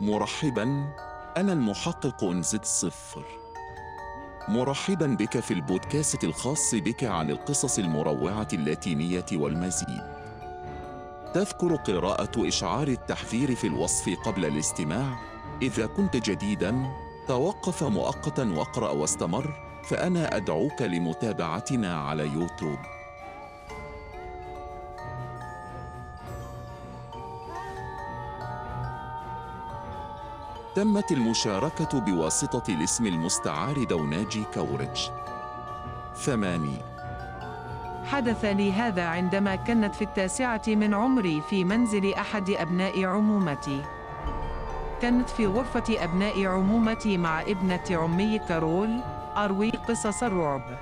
مرحبا. أنا المحقق انزد صفر. مرحبا بك في البودكاست الخاص بك عن القصص المروعة اللاتينية والمزيد. تذكر قراءة إشعار التحذير في الوصف قبل الاستماع. إذا كنت جديدا توقف مؤقتا واقرأ واستمر فأنا أدعوك لمتابعتنا على يوتيوب. تمت المشاركة بواسطة الاسم المستعار دوناجي كوريتش ثماني حدث لي هذا عندما كنت في التاسعة من عمري في منزل أحد أبناء عمومتي. كانت في غرفة أبناء عمومتي مع ابنة عمي كارول أروي قصص الرعب.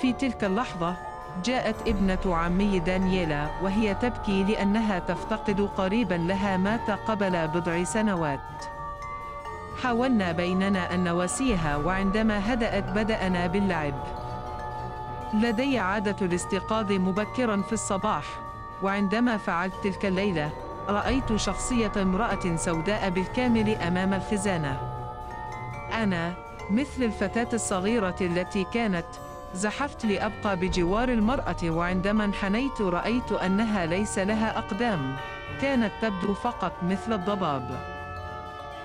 في تلك اللحظة جاءت ابنة عمي دانييلا وهي تبكي لأنها تفتقد قريبا لها مات قبل بضع سنوات. حاولنا بيننا أن نواسيها وعندما هدأت بدأنا باللعب. لدي عادة الاستيقاظ مبكرا في الصباح، وعندما فعلت تلك الليلة، رأيت شخصية امرأة سوداء بالكامل أمام الخزانة. أنا، مثل الفتاة الصغيرة التي كانت، زحفت لأبقى بجوار المرأة وعندما انحنيت رأيت أنها ليس لها أقدام، كانت تبدو فقط مثل الضباب.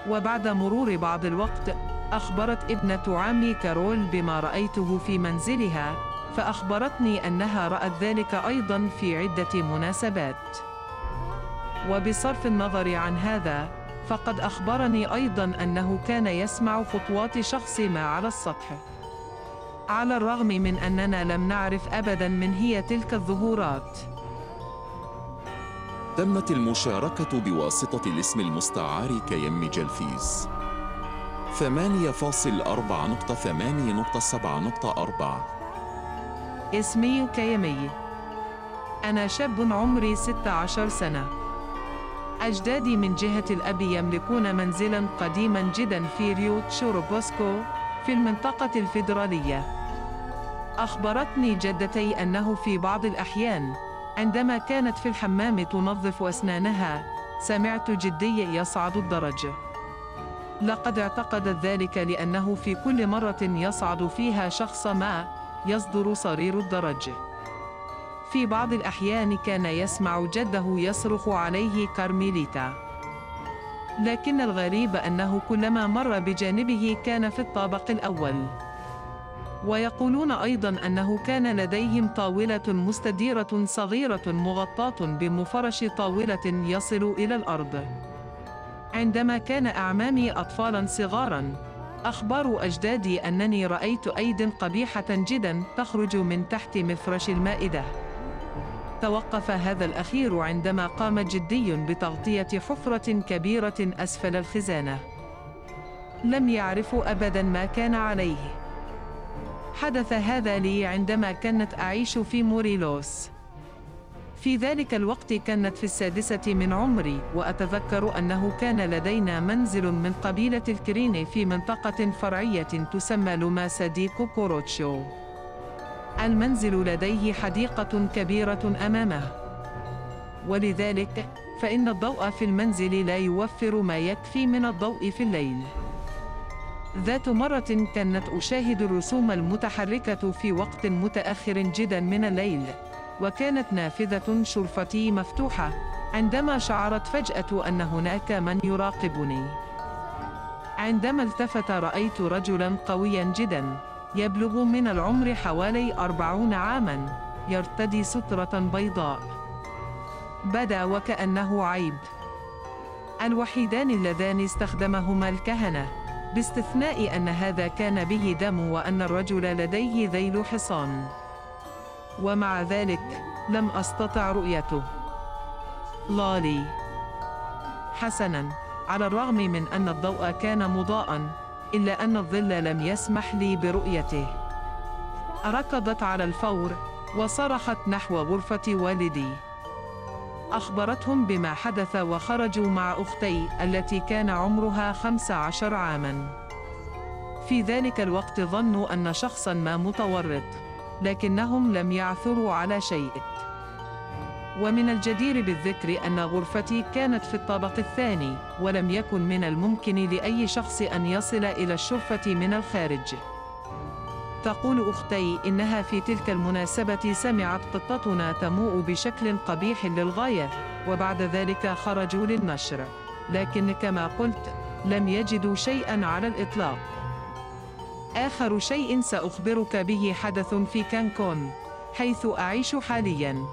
وبعد مرور بعض الوقت، أخبرت ابنة عمي كارول بما رأيته في منزلها، فأخبرتني أنها رأت ذلك أيضا في عدة مناسبات. وبصرف النظر عن هذا، فقد أخبرني أيضا أنه كان يسمع خطوات شخص ما على السطح. على الرغم من أننا لم نعرف أبدا من هي تلك الظهورات. تمت المشاركة بواسطة الاسم المستعار كيم جلفيز ثمانية فاصل أربعة نقطة ثمانية نقطة سبعة نقطة أربعة اسمي كيمي. أنا شاب عمري 16 سنة. أجدادي من جهة الأب يملكون منزلا قديما جدا في ريو تشوروبوسكو في المنطقة الفيدرالية. أخبرتني جدتي أنه في بعض الأحيان عندما كانت في الحمام تنظف أسنانها سمعت جدي يصعد الدرج. لقد اعتقدت ذلك لأنه في كل مرة يصعد فيها شخص ما يصدر صرير الدرج. في بعض الأحيان كان يسمع جده يصرخ عليه كارميليتا. لكن الغريب أنه كلما مر بجانبه كان في الطابق الأول. ويقولون أيضا أنه كان لديهم طاولة مستديرة صغيرة مغطاة بمفرش طاولة يصل إلى الأرض. عندما كان أعمامي أطفالا صغارا، أخبار أجدادي أنني رأيت أيد قبيحة جدا تخرج من تحت مفرش المائدة. توقف هذا الأخير عندما قام جدي بتغطية حفرة كبيرة أسفل الخزانة. لم يعرفوا أبدا ما كان عليه. حدث هذا لي عندما كنت أعيش في موريلوس. في ذلك الوقت كانت في السادسة من عمري وأتذكر أنه كان لدينا منزل من قبيلة الكرين في منطقة فرعية تسمى لوماسا دي كوكوروتشو المنزل لديه حديقة كبيرة أمامه. ولذلك فإن الضوء في المنزل لا يوفر ما يكفي من الضوء في الليل. ذات مرة كانت أشاهد الرسوم المتحركة في وقت متأخر جدا من الليل وكانت نافذة شرفتي مفتوحة عندما شعرت فجأة أن هناك من يراقبني. عندما التفت رأيت رجلا قويا جدا يبلغ من العمر حوالي أربعون عاما يرتدي سترة بيضاء. بدا وكأنه عيب. الوحيدان اللذان استخدمهما الكهنة باستثناء أن هذا كان به دم وأن الرجل لديه ذيل حصان. ومع ذلك لم أستطع رؤيته. لالي حسنا على الرغم من أن الضوء كان مضاءً إلا أن الظل لم يسمح لي برؤيته. ركضت على الفور وصرخت نحو غرفة والدي. أخبرتهم بما حدث وخرجوا مع أختي التي كان عمرها خمس عشر عاماً. في ذلك الوقت ظنوا أن شخصاً ما متورط. لكنهم لم يعثروا على شيء ومن الجدير بالذكر أن غرفتي كانت في الطابق الثاني ولم يكن من الممكن لأي شخص أن يصل إلى الشرفة من الخارج تقول أختي إنها في تلك المناسبة سمعت قطتنا تموء بشكل قبيح للغاية وبعد ذلك خرجوا للنشر. لكن كما قلت لم يجدوا شيئا على الإطلاق. آخر شيء سأخبرك به حدث في كانكون حيث أعيش حالياً.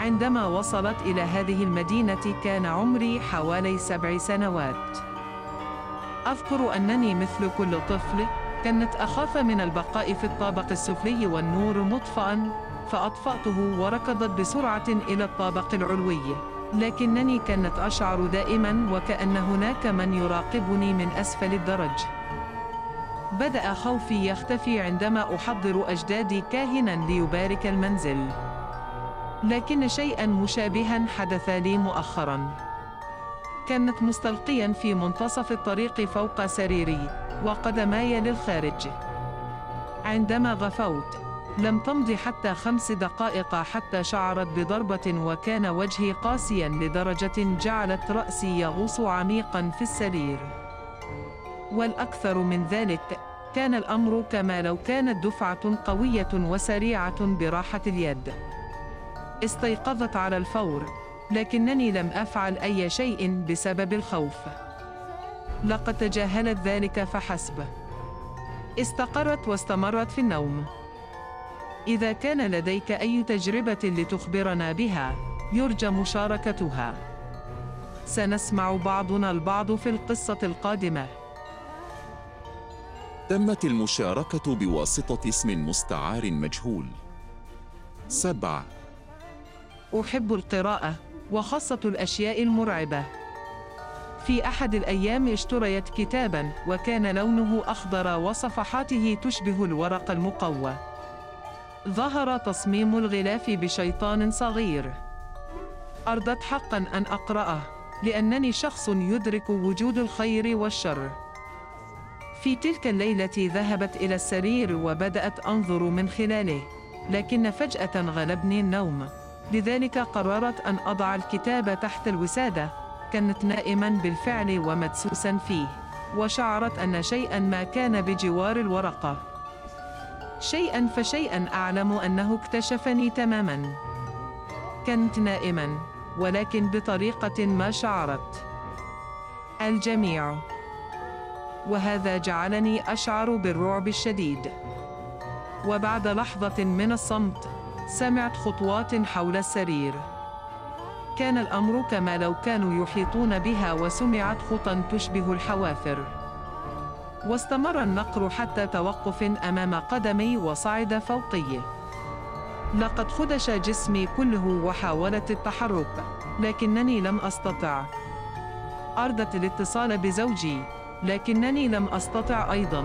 عندما وصلت إلى هذه المدينة كان عمري حوالي سبع سنوات. أذكر أنني مثل كل طفل كانت أخاف من البقاء في الطابق السفلي والنور مطفأ فأطفأته وركضت بسرعة إلى الطابق العلوي. لكنني كانت أشعر دائما وكأن هناك من يراقبني من أسفل الدرج. بدأ خوفي يختفي عندما أحضر أجدادي كاهنا ليبارك المنزل. لكن شيئا مشابها حدث لي مؤخرا. كانت مستلقيا في منتصف الطريق فوق سريري. وقدماي للخارج عندما غفوت لم تمض حتى خمس دقائق حتى شعرت بضربة وكان وجهي قاسيا لدرجة جعلت رأسي يغوص عميقا في السرير. والأكثر من ذلك كان الأمر كما لو كانت دفعة قوية وسريعة براحة اليد. استيقظت على الفور لكنني لم أفعل أي شيء بسبب الخوف. لقد تجاهلت ذلك فحسب. استقرت واستمرت في النوم. إذا كان لديك أي تجربة لتخبرنا بها يرجى مشاركتها. سنسمع بعضنا البعض في القصة القادمة. تمت المشاركة بواسطة اسم مستعار مجهول. سبعه أحب القراءة وخاصة الأشياء المرعبة. في أحد الأيام اشتريت كتابًا وكان لونه أخضر وصفحاته تشبه الورق المقوى. ظهر تصميم الغلاف بشيطان صغير. أرضت حقًا أن أقرأه لأنني شخص يدرك وجود الخير والشر. في تلك الليلة ذهبت إلى السرير وبدأت أنظر من خلاله، لكن فجأة غلبني النوم. لذلك قررت أن أضع الكتاب تحت الوسادة كانت نائما بالفعل ومدسوسا فيه وشعرت أن شيئا ما كان بجوار الورقة شيئا فشيئا أعلم أنه اكتشفني تماما. كنت نائما ولكن بطريقة ما شعرت. الجميع. وهذا جعلني أشعر بالرعب الشديد. وبعد لحظة من الصمت سمعت خطوات حول السرير. كان الأمر كما لو كانوا يحيطون بها وسمعت خطى تشبه الحوافر. واستمر النقر حتى توقف أمام قدمي وصعد فوقي لقد خدش جسمي كله وحاولت التحرك لكنني لم أستطع. اردت الاتصال بزوجي لكنني لم أستطع أيضا.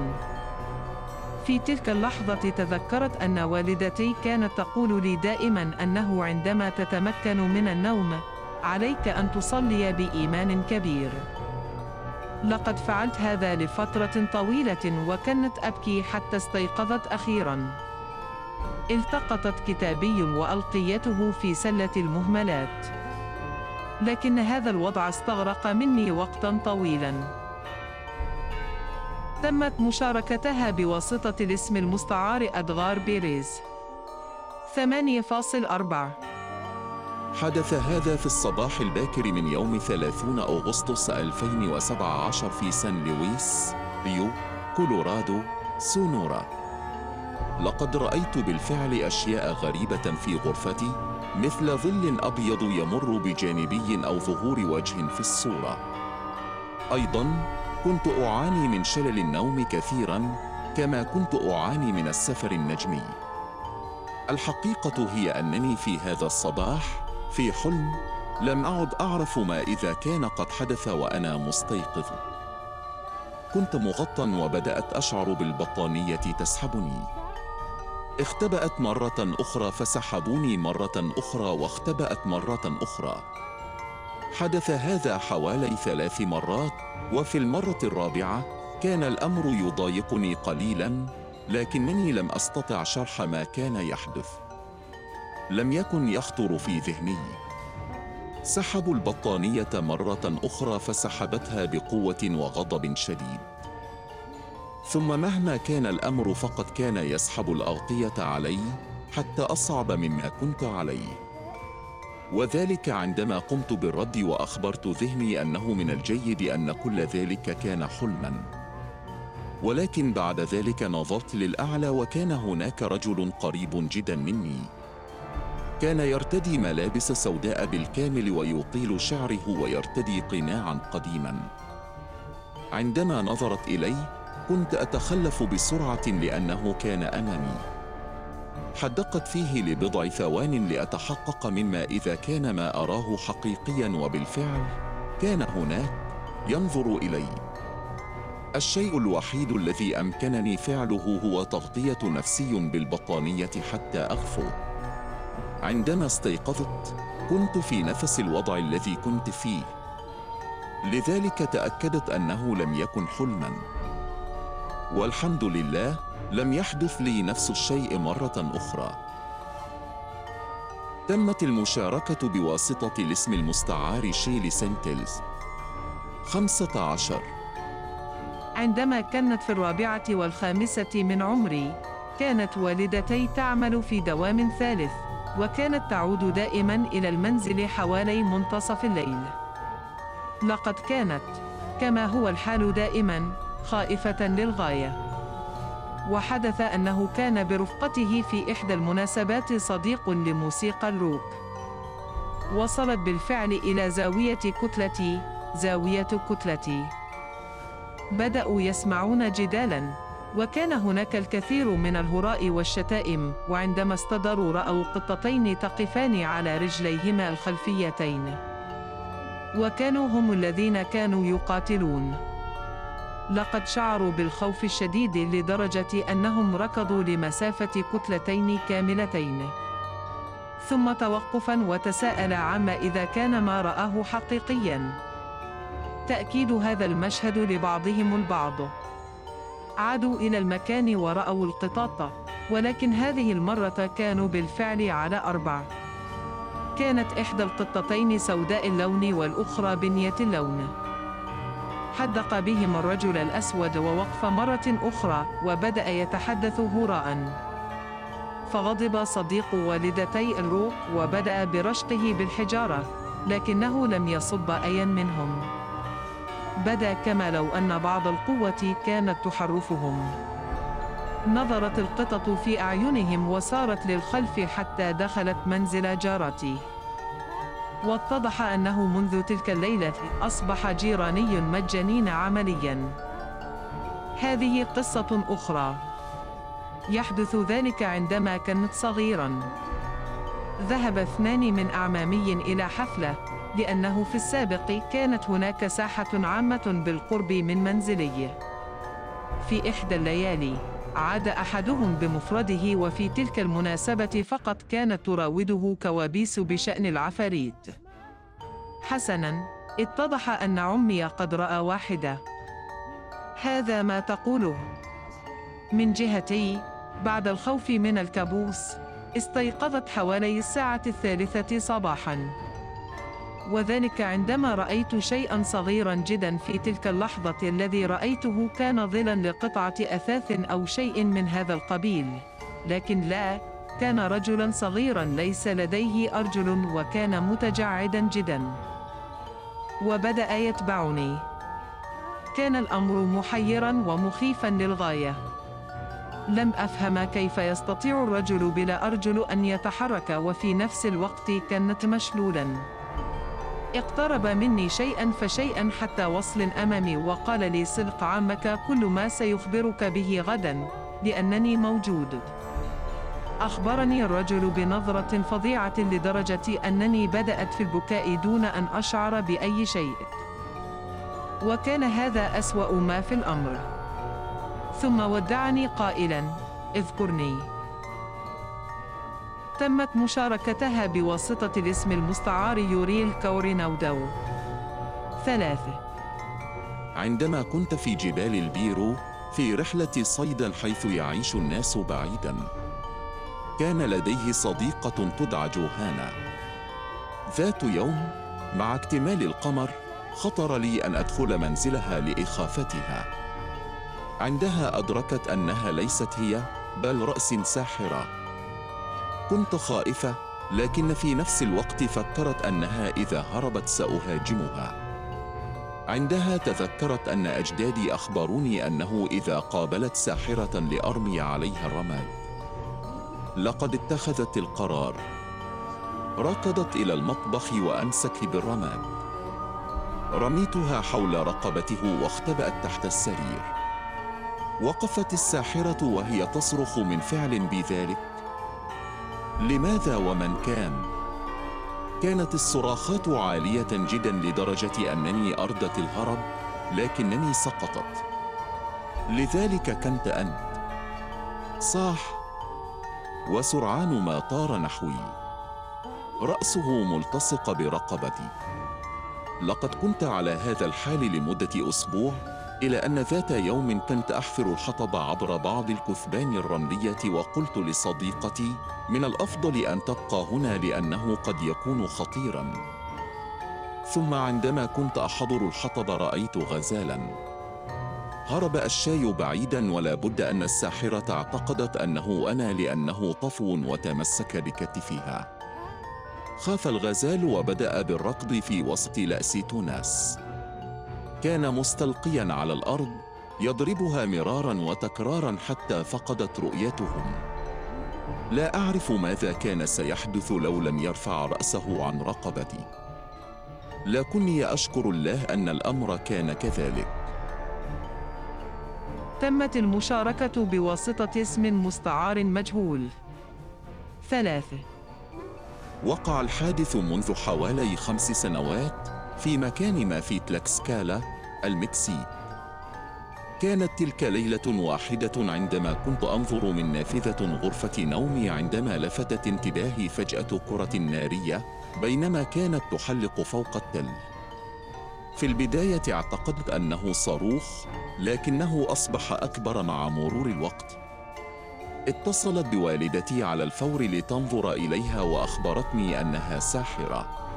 في تلك اللحظة تذكرت أن والدتي كانت تقول لي دائما أنه عندما تتمكن من النوم عليك أن تصلي بإيمان كبير. لقد فعلت هذا لفترة طويلة وكنت أبكي حتى استيقظت أخيرا. التقطت كتابي وألقيته في سلة المهملات. لكن هذا الوضع استغرق مني وقتا طويلا. تمت مشاركتها بواسطة الاسم المستعار أدغار بيريز. 8.4 حدث هذا في الصباح الباكر من يوم 30 أغسطس 2017 في سان لويس ريو كولورادو سونورا. لقد رأيت بالفعل أشياء غريبة في غرفتي مثل ظل أبيض يمر بجانبي أو ظهور وجه في الصورة. أيضاً كنت أعاني من شلل النوم كثيرا كما كنت أعاني من السفر النجمي. الحقيقة هي أنني في هذا الصباح في حلم لم أعد أعرف ما إذا كان قد حدث وأنا مستيقظ. كنت مغطى وبدأت أشعر بالبطانية تسحبني. اختبأت مرة أخرى فسحبوني مرة أخرى واختبأت مرة أخرى. حدث هذا حوالي ثلاث مرات وفي المرة الرابعة كان الأمر يضايقني قليلا لكنني لم أستطع شرح ما كان يحدث. لم يكن يخطر في ذهني. سحبوا البطانية مرة أخرى فسحبتها بقوة وغضب شديد. ثم مهما كان الأمر فقد كان يسحب الأغطية علي حتى أصعب مما كنت عليه. وذلك عندما قمت بالرد وأخبرت ذهني أنه من الجيد أن كل ذلك كان حلما. ولكن بعد ذلك نظرت للأعلى وكان هناك رجل قريب جدا مني. كان يرتدي ملابس سوداء بالكامل ويطيل شعره ويرتدي قناعا قديما. عندما نظرت الي كنت أتخلف بسرعة لأنه كان أمامي. حدقت فيه لبضع ثوان لأتحقق مما إذا كان ما أراه حقيقيا وبالفعل كان هناك ينظر إلي. الشيء الوحيد الذي أمكنني فعله هو تغطية نفسي بالبطانية حتى أغفو. عندما استيقظت كنت في نفس الوضع الذي كنت فيه. لذلك تأكدت أنه لم يكن حلما. والحمد لله لم يحدث لي نفس الشيء مرة أخرى. تمت المشاركة بواسطة الاسم المستعار شيلي سنتلز. خمسة عشر عندما كانت في الرابعة والخامسة من عمري، كانت والدتي تعمل في دوام ثالث، وكانت تعود دائما إلى المنزل حوالي منتصف الليل. لقد كانت، كما هو الحال دائما، خائفة للغاية. وحدث أنه كان برفقته في إحدى المناسبات صديق لموسيقى الروك. وصلت بالفعل إلى زاوية كتلتي زاوية كتلتي. بدأوا يسمعون جدالا وكان هناك الكثير من الهراء والشتائم وعندما استداروا رأوا قطتين تقفان على رجليهما الخلفيتين. وكانوا هم الذين كانوا يقاتلون. لقد شعروا بالخوف الشديد لدرجة أنهم ركضوا لمسافة كتلتين كاملتين. ثم توقفا وتساءل عما إذا كان ما رآه حقيقيا. تأكيد هذا المشهد لبعضهم البعض. عادوا إلى المكان ورأوا القطاط، ولكن هذه المرة كانوا بالفعل على أربع. كانت إحدى القطتين سوداء اللون والأخرى بنية اللون. حدق بهم الرجل الأسود ووقف مرة أخرى وبدأ يتحدث هراء. فغضب صديق والدتي الروك وبدأ برشقه بالحجارة لكنه لم يصب أيا منهم. بدأ كما لو أن بعض القوة كانت تحرفهم. نظرت القطط في أعينهم وسارت للخلف حتى دخلت منزل جارتي واتضح أنه منذ تلك الليلة أصبح جيراني مجانين عملياً. هذه قصة أخرى. يحدث ذلك عندما كنت صغيراً. ذهب اثنان من أعمامي إلى حفلة، لأنه في السابق كانت هناك ساحة عامة بالقرب من منزلي. في إحدى الليالي، عاد أحدهم بمفرده وفي تلك المناسبة فقط كانت تراوده كوابيس بشأن العفاريت. حسناً، اتضح أن عمي قد رأى واحدة. هذا ما تقوله. من جهتي، بعد الخوف من الكابوس، استيقظت حوالي الساعة الثالثة صباحاً. وذلك عندما رأيت شيئا صغيرا جدا في تلك اللحظة الذي رأيته كان ظلا لقطعة أثاث أو شيء من هذا القبيل. لكن لا كان رجلا صغيرا ليس لديه أرجل وكان متجعدا جدا. وبدأ يتبعني. كان الأمر محيرا ومخيفا للغاية. لم أفهم كيف يستطيع الرجل بلا أرجل أن يتحرك وفي نفس الوقت كانت مشلولاً. اقترب مني شيئا فشيئا حتى وصل أمامي وقال لي صدق عمك كل ما سيخبرك به غدا لأنني موجود. أخبرني الرجل بنظرة فظيعة لدرجة أنني بدأت في البكاء دون أن أشعر بأي شيء. وكان هذا أسوأ ما في الأمر. ثم ودعني قائلا اذكرني. تمت مشاركتها بواسطة الاسم المستعار يوريل كوريناودو ثلاثة. عندما كنت في جبال البيرو في رحلة صيد حيث يعيش الناس بعيدا كان لديه صديقة تدعى جوهانا. ذات يوم مع اكتمال القمر خطر لي أن أدخل منزلها لإخافتها. عندها أدركت أنها ليست هي بل رأس ساحرة. كنت خائفة لكن في نفس الوقت فكرت أنها إذا هربت سأهاجمها. عندها تذكرت أن أجدادي أخبروني أنه إذا قابلت ساحرة لأرمي عليها الرماد. لقد اتخذت القرار. ركضت إلى المطبخ وأمسك بالرماد. رميتها حول رقبته واختبأت تحت السرير. وقفت الساحرة وهي تصرخ من فعل بذلك. لماذا ومن كان؟ كانت الصراخات عالية جدا لدرجة أنني أردت الهرب لكنني سقطت. لذلك كنت أنت. صاح. وسرعان ما طار نحوي. رأسه ملتصق برقبتي. لقد كنت على هذا الحال لمدة أسبوع إلى أن ذات يوم كنت أحفر الحطب عبر بعض الكثبان الرملية وقلت لصديقتي من الأفضل أن تبقى هنا لأنه قد يكون خطيراً. ثم عندما كنت أحضر الحطب رأيت غزالاً. هرب الشاي بعيداً ولا بد أن الساحرة اعتقدت أنه أنا لأنه طفو وتمسك بكتفها. خاف الغزال وبدأ بالركض في وسط لأس توناس. كان مستلقيا على الأرض يضربها مرارا وتكرارا حتى فقدت رؤيتهم. لا أعرف ماذا كان سيحدث لو لم يرفع رأسه عن رقبتي. لكني أشكر الله أن الأمر كان كذلك. تمت المشاركة بواسطة اسم مستعار مجهول. ثلاثة. وقع الحادث منذ حوالي خمس سنوات. في مكان ما في تلاكسكالا المكسيك كانت تلك ليلة واحدة عندما كنت أنظر من نافذة غرفة نومي عندما لفتت انتباهي فجأة كرة نارية بينما كانت تحلق فوق التل. في البداية اعتقدت أنه صاروخ، لكنه أصبح أكبر مع مرور الوقت. اتصلت بوالدتي على الفور لتنظر إليها وأخبرتني أنها ساحرة.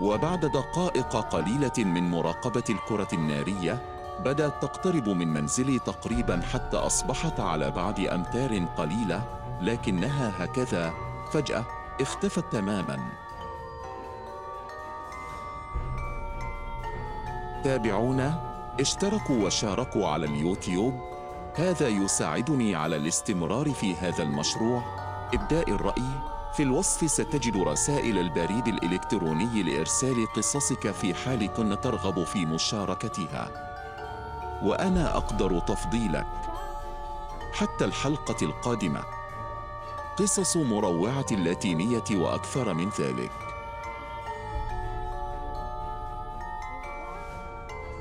وبعد دقائق قليلة من مراقبة الكرة النارية بدأت تقترب من منزلي تقريبا حتى أصبحت على بعد أمتار قليلة لكنها هكذا. فجأة اختفت تماما. تابعونا؟ اشتركوا وشاركوا على اليوتيوب. هذا يساعدني على الاستمرار في هذا المشروع. إبداء الرأي في الوصف ستجد رسائل البريد الإلكتروني لإرسال قصصك في حال كنت ترغب في مشاركتها. وأنا أقدر تفضيلك. حتى الحلقة القادمة. قصص مروعة اللاتينية وأكثر من ذلك.